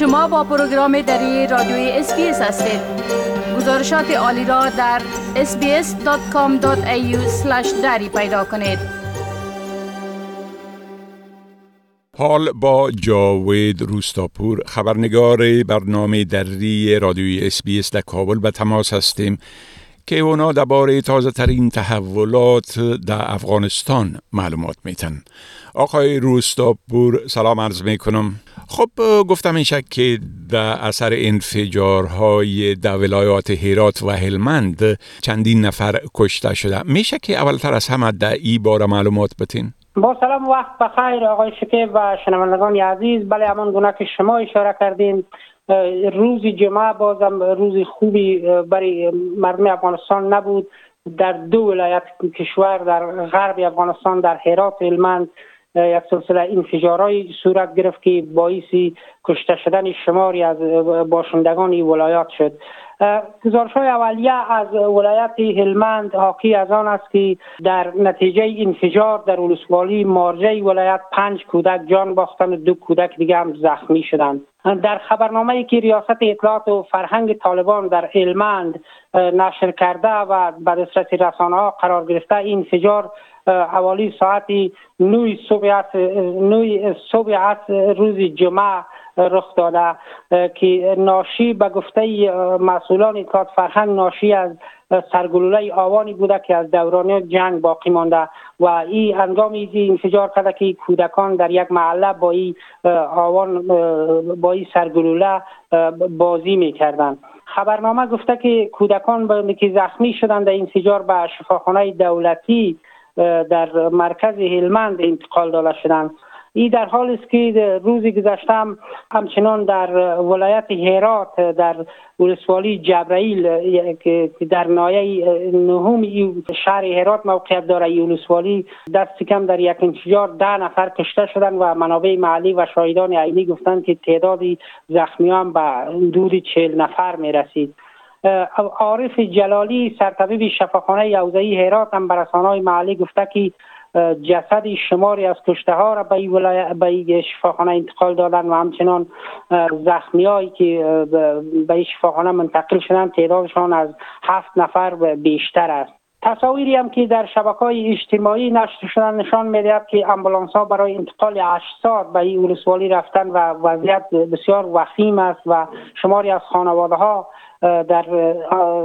شما با پروگرام دری رادیوی SBS هستید. گزارشات عالی را در sbs.com.au دری پیدا کنید. حال با جاوید روستاپور خبرنگار برنامه دری رادیوی SBS در کابل به تماس هستیم که اونا درباره تازه ترین تحولات در افغانستان معلومات میتن. آقای روستاپور سلام عرض می‌کنم. خب گفتم این شک که در اثر انفجارهای در ولایات هرات و هلمند چندین نفر کشته شده. میشه که اولتر از همه در ای بار معلومات بتین؟ با سلام وقت بخیر آقای شکیب و شنوندگان عزیز. بله همان گونه که شما اشاره کردین روز جمعه بازم روز خوبی برای مردم افغانستان نبود. در دو ولایت کشور در غرب افغانستان در هرات هلمند یک سلسله انفجارهای صورت گرفت که باعث کشته شدن شماری از باشندگان ولایات شد. گزارش های اولیه از ولایت هلمند حاکی از آن است که در نتیجه انفجار در ولسوالی مارجه ولایت پنج کودک جان باختن و دو کودک دیگه هم زخمی شدند. در خبرنامه ای که ریاست اطلاعات و فرهنگ طالبان در هلمند نشر کرده و به دسترسی رسانه ها قرار گرفته این انفجار حوالی ساعت نوی صبح روز جمعه رخ داده که ناشی به گفته مسئولان اطلاعات فرهنگ ناشی از سرگلوله آوانی بوده که از دوران جنگ باقی مانده و این انگام ایزی انفجار کرده که کودکان در یک محله با این آوان با این سرگلوله بازی می‌کردند. خبرنامه گفته که کودکان که زخمی شدند در انفجار به شفاخانه دولتی در مرکز هلمند انتقال داده شدند. ای در حال است که روزی گذشتم همچنان در ولایت هرات در ولسوالی جبرائیل که در نایه نهم شهر هرات موقعیت داره ای ولسوالی دست کم در یک انفجار ده نفر کشته شدن و منابع محلی و شاهدان عینی گفتند که تعدادی زخمیان به حدود چهل نفر می رسید عارف جلالی سرطبیب شفاخانه یوزهی هرات هم به های محلی گفته که جسد شماری از کشته ها را به این شفاخانه انتقال دادن و همچنان زخمی هایی که به این شفاخانه منتقل شدن تعدادشان از هفت نفر بیشتر است. تصاویری هم که در شبکه های اجتماعی نشر شدن نشان می‌دهد که امبولانس ها برای انتقال اجساد به این ولسوالی رفتن و وضعیت بسیار وخیم است و شماری از خانواده ها در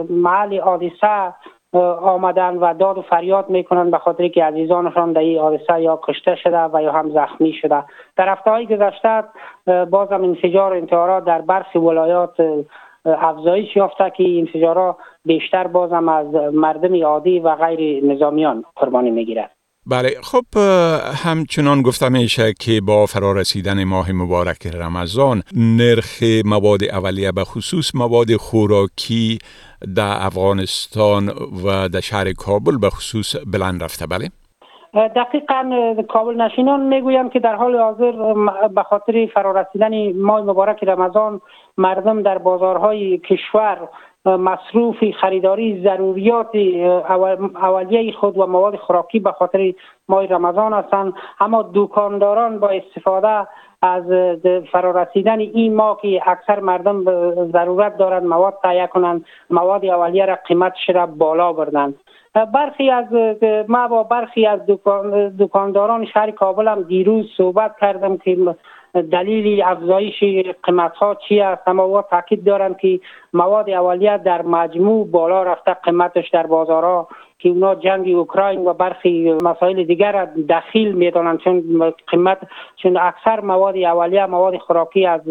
محل حادثه آمدن و داد و فریاد می‌کنند به خاطر که عزیزانشان در این حادثه یا کشته شده و یا هم زخمی شده. در هفته های گذشته بازم انفجار انتحارات در برخی ولایات افزایش یافته که انفجارات بیشتر بازم از مردم عادی و غیر نظامیان قربانی می‌گیرد. بله خب همچنان گفته میشه که با فرارسیدن ماه مبارک رمضان نرخ مواد اولیه به خصوص مواد خوراکی در افغانستان و در شهر کابل به خصوص بلند رفته بله؟ دقیقا کابل نشینان می‌گویند که در حال حاضر به خاطر فرارسیدن ماه مبارک رمضان مردم در بازارهای کشور مصروف خریداری ضروریات اولیه خود و مواد خوراکی به خاطر ماه رمضان هستند. اما دکانداران با استفاده از فرارسیدن این ماه که اکثر مردم ضرورت دارند مواد تهیه کنند مواد اولیه را قیمتش را بالا بردند. برخی از ما با برخی از دکانداران شهر کابل هم دیروز صحبت کردم که دلیل افزایش قیمت ها چی است؟ اما او تاکید دارند که مواد اولیه در مجموع بالا رفته قیمتش در بازارها که اونا جنگ اوکراین و برخی مسائل دیگر دخیل می‌دانند. چون قیمت چون اکثر مواد اولیه مواد خوراکی از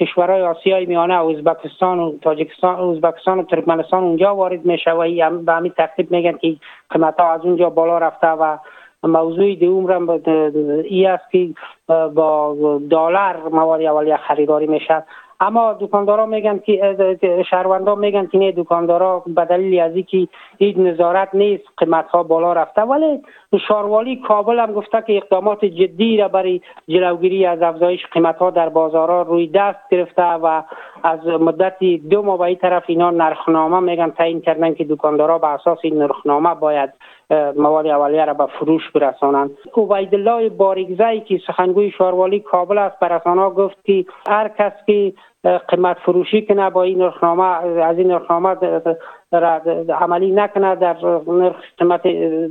کشورهای آسیای میانه ازبکستان و تاجیکستان ازبکستان و ترکمنستان اونجا وارد میشه و به همین ترتیب میگن که قیمت ها از اونجا بالا رفته و موضوع دوم ای است که با دلار مواد اولیه خریداری می‌شد اما دکاندارا میگن که شهروندا میگن که نه دکاندارا به دلیل از اینکه هیچ نظارت نیست قیمت ها بالا رفته. ولی شاروالی کابل هم گفته که اقدامات جدی را برای جلوگیری از افزایش قیمت ها در بازارها روی دست گرفته و از مدت دو ماه به طرف اینا نرخنامه میگن تعیین کردن که دکاندارا به اساس این نرخنامه باید مواد اولیه را به فروش برسانند. عبید الله باریگزی که سخنگوی شاروالی کابل است برسانا گفت که هر کس که قیمت فروشی کنه با این نرخنامه از این نرخنامه عملی نکنه در قیمت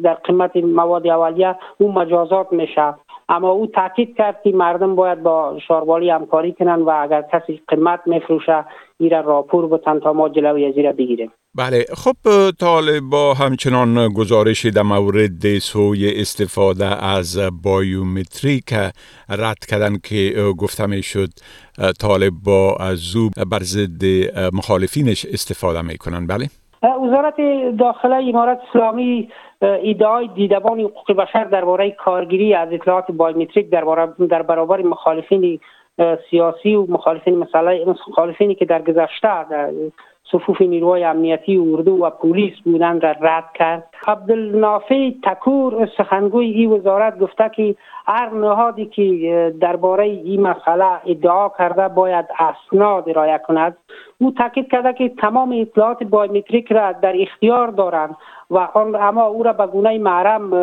در قیمت مواد اولیه او مجازات میشه. اما او تاکید کرد که مردم باید با شاروالی همکاری کنند و اگر کسی قیمت میفروشه ایره راپور بتن تا ما جلوی از بگیریم بله خب طالبا همچنان گزارش در مورد سوی استفاده از بایومتریک رد کردن که گفته می شد طالب با زوب بر ضد مخالفینش استفاده می‌کنن. بله. وزارت داخله امارت اسلامی ادعای دیدبان حقوق بشر درباره کارگیری از اطلاعات بایومتریک در, برابر مخالفین سیاسی و مخالفین مثلا مخالفینی که در گذشته در صفوف نیروهای امنیتی اردو و پلیس بودن را رد کرد. عبدالنافع تکور سخنگوی این وزارت گفته که هر نهادی که درباره این مسئله ادعا کرده باید اسناد رایه کند. او تاکید کرده که تمام اطلاعات بایومتریک را در اختیار دارند و اما او را به گونه محرم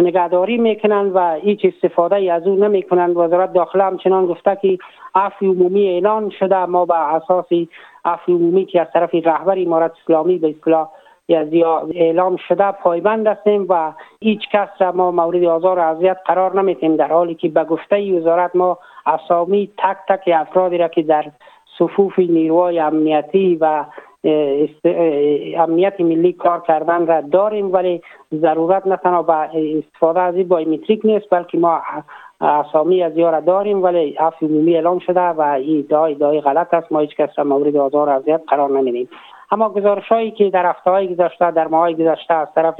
نگهداری می‌کنند و هیچ استفاده از او نمی‌کنند. وزارت داخله همچنان گفته که عفو عمومی اعلان شده. ما به اساس عفو عمومی که از طرف رهبر امارت اسلامی به اصطلاح اعلام شده پایبند هستیم و هیچ کس را ما مورد آزار و اذیت قرار نمیتیم در حالی که به گفته وزارت ما اسامی تک تک افرادی را که در صفوف نیروهای امنیتی و امنیت ملی کار کردن را داریم ولی ضرورت نه تنها به استفاده از بایومتریک نیست بلکه ما اسامی از یارا داریم ولی عفو اعلام شده و این ادعای ادعای غلط است. ما هیچ کس را مورد آزار و اذیت قرار نمیدیم. اما گزارش هایی که در هفته های گذشته در ماه گذشته از طرف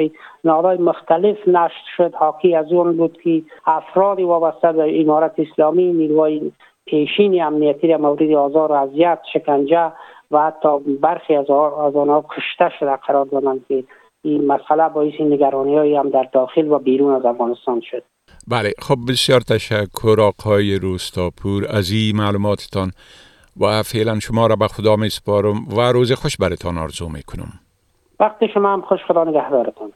نهادهای مختلف نشر شد حاکی از اون بود که افرادی وابسته به امارت اسلامی نیروهای پیشین امنیتی را مورد آزار و اذیت شکنجه و حتی برخی از آنها کشته شده قرار دادند که این مسئله باعث نگرانی هم در داخل و بیرون از افغانستان شد. بله خب بسیار تشکر آقای روستاپور. از این معلوماتتان و فعلا شما را به خدا می سپارم و روز خوش برتان آرزو می کنم وقت شما هم خوش خدا نگهدارتان.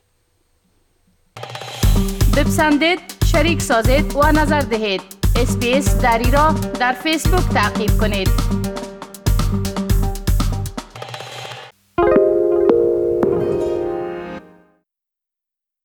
بپسندید شریک سازید و نظر دهید. اسپیس دری را در فیسبوک تعقیب کنید.